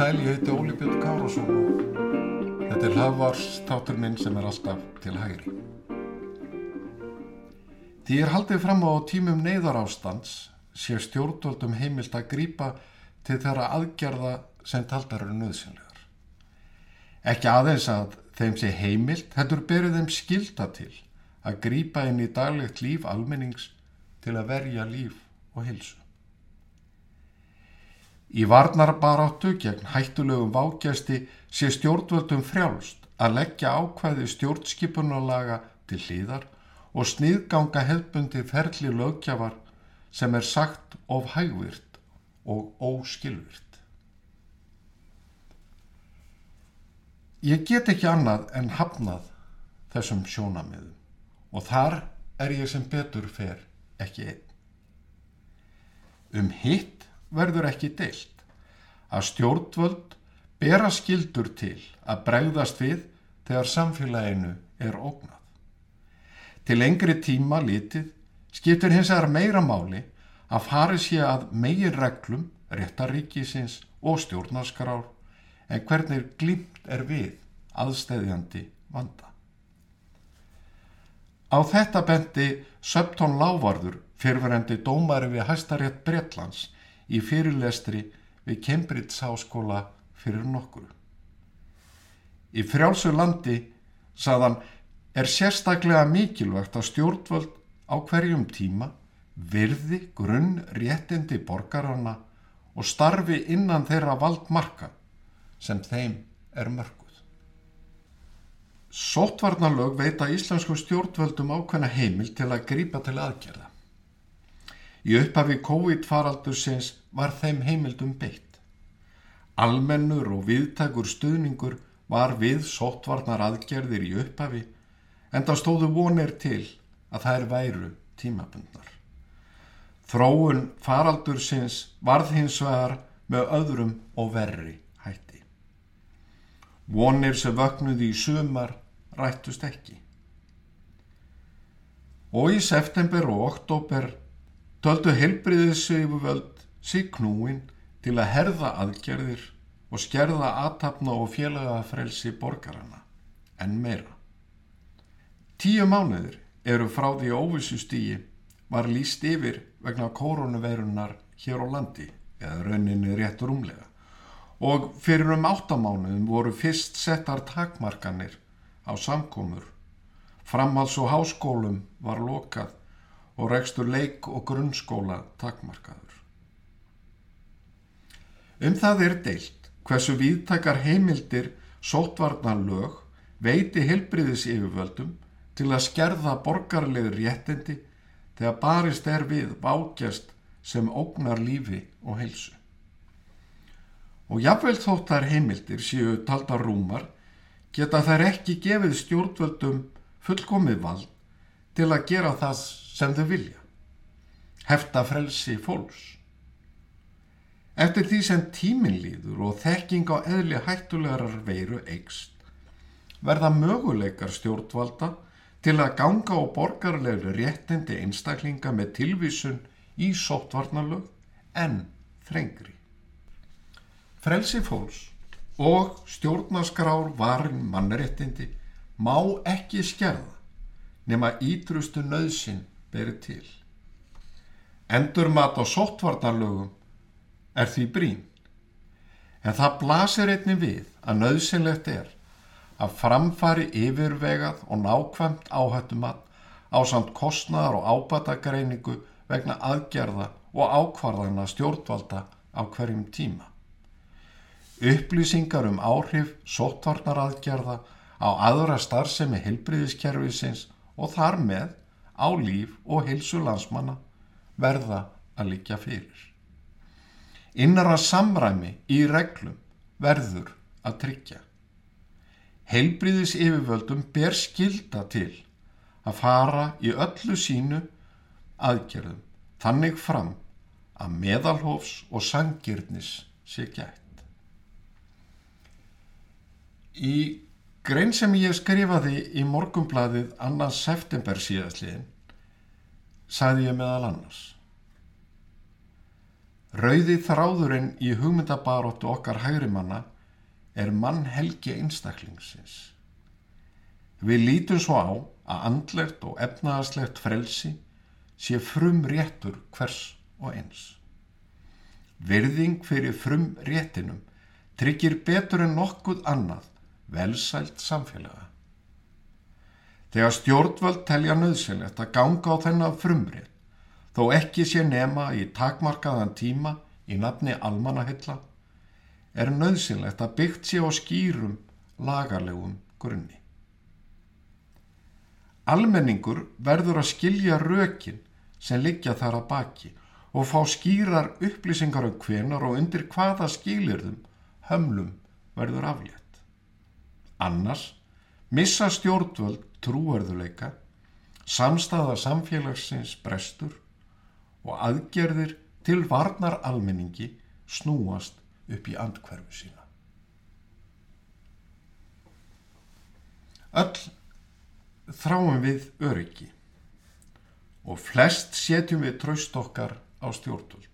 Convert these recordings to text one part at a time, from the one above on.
Sæl, ég heiti Óli Björn Kárásson og þetta er hlaðvarstátur minn sem er alltaf til hægri. Því er haldið fram á tímum neyðarástands sé stjórnvöldum heimilt að grýpa til þeirra aðgerða sem taldar eru nöðsynlegar. Ekki aðeins að þeim sé heimilt, heldur berið þeim skilda til að grýpa inn í daglegt líf almennings til að verja líf og hilsu. Í varnarbaráttu gegn hættulegum vágjasti sé stjórnvöldum frjálst að leggja ákvæði stjórnskipunarlaga til hlýðar og sniðganga hefbundi ferli lögjafar sem er sagt of hægvirt og óskilvirt. Ég get ekki annað en hafnað þessum sjónamiðum og þar er ég sem betur fer ekki einn. Um hitt verður ekki deilt að stjórnvöld bera skildur til að bregðast við þegar samfélaginu er ógnað. Til lengri tíma litið skiptir hins vegar meira máli að fari sé að megin reglum réttaríkisins og stjórnarskrár en hvernig glimt er við aðstæðjandi vanda. Á þetta bendi Söptón Lávarður fyrfirendi dómari við hæstarétt Bretlands í fyrirlestri við Cambridge Háskóla fyrir nokkuru. Í frjálsu landi, saðan, er sérstaklega mikilvægt að stjórnvöld á hverjum tíma virði grunn réttindi borgarana og starfi innan þeirra valdmarka sem þeim er mörguð. Sótvarnalög veita íslensku stjórnvöldum ákveðna heimil til að grípa til aðgerða. Í upphafi COVID-faraldursins var þeim heimildum beitt. Almennur og viðtakur stuðningur var við sóttvarnar aðgerðir í upphafi en það stóðu vonir til að þær væru tímabundnar. Þróun faraldursins varð hins vegar með öðrum og verri hætti. Vonir sem vögnuði í sumar rættust ekki. Og í september og oktober töldu heilbriðisseifuvöld sig knúin til að herða aðgerðir og skerða aðtapna og félagafrelsi borgarana, en meira. Tíu mánuður eru frá því óvissustígi var líst yfir vegna koronaveirunar hér á landi, eða rauninni rétt rúmlega, og fyrir um áttamánuðum voru fyrst settar takmarkanir á samkomur. Framhals og háskólum var lokað og rekstur leik og grunnskóla takmarkaður. Um það er deilt hversu viðtakar heimildir sótvarnar lög veiti helbriðis yfirvöldum til að skerða borgarlegu réttindi þegar barist er við vágjast sem ógnar lífi og heilsu. Og jafnveil þóttar heimildir séu taldar rúmar geta þær ekki gefið stjórnvöldum fullkomið vald til að gera það sem þau vilja. Hefta frelsi fólks. Eftir því sem tímin líður og þekking á eðli hættulegar veiru eikst, verða möguleikar stjórnvalda til að ganga á borgarlegu réttindi einstaklinga með tilvísun í sóttvarnalög en þrengri. Frelsi fólks og stjórnaskrár varin mannréttindi má ekki skerða nema ídrustu nöðsin berið til. Endur mat á sóttvarnarlögum er því brín. En það blasir einni við að nöðsynlegt er að framfari yfirvegað og nákvæmt áhættumat á samt kostnaðar og ábatagreiningu vegna aðgerða og ákvarðana stjórnvalda á hverjum tíma. Upplýsingar um áhrif sóttvarnaraðgerða á aðra starfsemi helbriðiskerfisins og þar með á líf og heilsu landsmanna verða að liggja fyrir. Innara samræmi í reglum verður að tryggja. Heilbriðis yfirvöldum ber skilda til að fara í öllu sínu aðgerðum þannig fram að meðalhófs og sangirnis sé gætt. Í grein sem ég skrifaði í morgumbladið annars september síðastliðin sagði ég meðal annars. Rauði þráðurinn í hugmyndabaróttu okkar hægrimanna er mann helgi einstaklingsins. Við lítum svo á að andlegt og efnaðaslegt frelsi sé frum réttur hvers og eins. Virðing fyrir frum réttinum tryggir betur en nokkuð annað velsælt samfélaga. Þegar stjórnvöld telja nöðsilegt að ganga á þennan frumrið, þó ekki sé nema í takmarkaðan tíma í nafni almanahilla, er nöðsilegt að byggt sé á skýrum lagarlegum grunni. Almenningur verður að skilja rökin sem liggja þar að baki og fá skýrar upplýsingar um hvenar og undir hvaða skilirðum hömlum verður aflétt. Annars missa stjórnvöld trúarðuleika, samstaða samfélagsins brestur og aðgerðir til varnar almenningi snúast upp í andkverfu sína. Öll þráum við öryggi og flest setjum við traust okkar á stjórnvöld.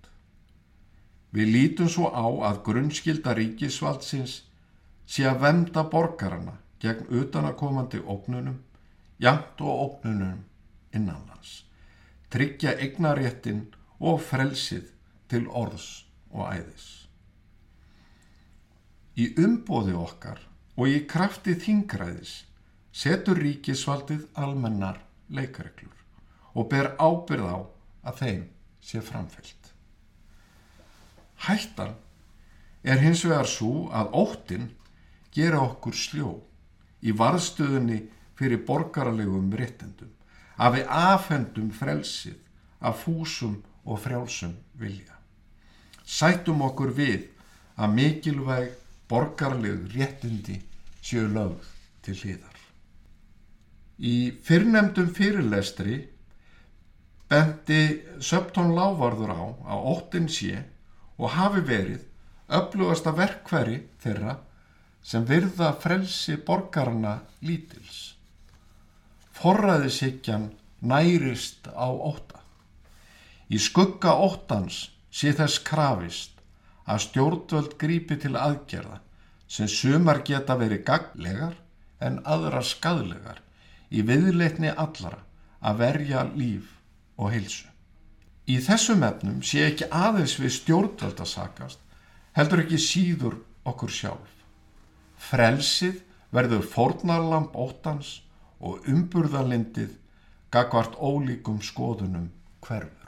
Við lítum svo á að grunnskilda ríkisvaldsins sé að venda borgarana gegn utanakomandi ógnunum jæmt og ópnunum innanlands, tryggja eignaréttin og frelsið til orðs og æðis. Í umbóði okkar og í krafti þingræðis setur ríkisvaldið almennar leikareglur og ber ábyrð á að þeim sé framfyllt. Hættan er hins vegar svo að óttin gera okkur sljó í varðstöðunni fyrir borgaralegum réttendum, að við afhendum frelsið af fúsum og frjálsum vilja. Sætum okkur við að mikilvæg borgarleg réttindi séu lögð til hliðar. Í fyrrnemdum fyrirlestri bendi Söptón Lávarður á að óttin sé og hafi verið öflugasta verkveri þeirra sem virða frelsi borgarna lítils forræðishyggjan nærist á óta. Í skugga óttans sé þess krafist að stjórnvöld grípi til aðgerða sem sumar geta verið gaglegar en aðra skadlegar í viðleitni allara að verja líf og heilsu. Í þessum efnum sé ekki aðeins við stjórnvöld að sakast, heldur ekki síður okkur sjálf. Frelsið verður fórnarlamp óttans og umburðalindið gagvart ólíkum skoðunum hverfur.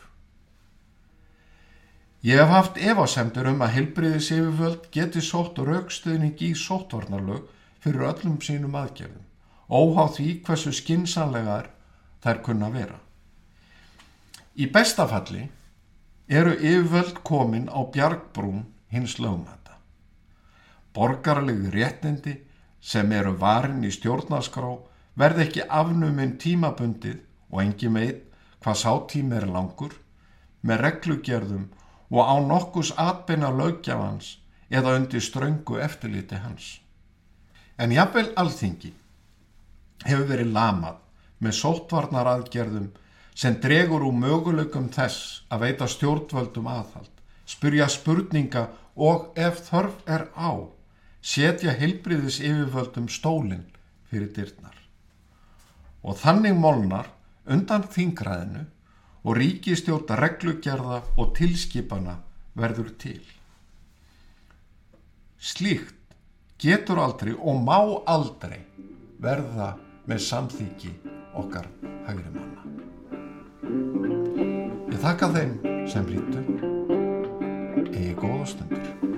Ég hef haft evasemtur um að helbriðis yfirvöld geti sótt raukstuðning í sóttvarnarlög fyrir öllum sínum aðgerðum, óháð því hversu skinsanlegar þær kunna vera. Í bestafalli eru yfirvöld komin á bjargbrún hins lögmæta. Borgarlegu réttindi sem eru varin í stjórnaskrá verð ekki afnuminn tímabundið og engi meit hvað sátími er langur með reglugjörðum og á nokkus atbeina lögjafans eða undir ströngu eftirliti hans. En jafnvel alþingi hefur verið lamað með sótvarnar aðgerðum sem dregur úr möguleikum þess að veita stjórnvöldum aðhald, spurja spurninga og ef þörf er á, setja heilbriðis yfirvöldum stólinn fyrir dyrnar og þannig molnar undan þingræðinu og ríkistjóta reglugerða og tilskipana verður til. Slíkt getur aldrei og má aldrei verða með samþyggi okkar hægri manna. Ég þakka þeim sem lítu eigi góða stundur.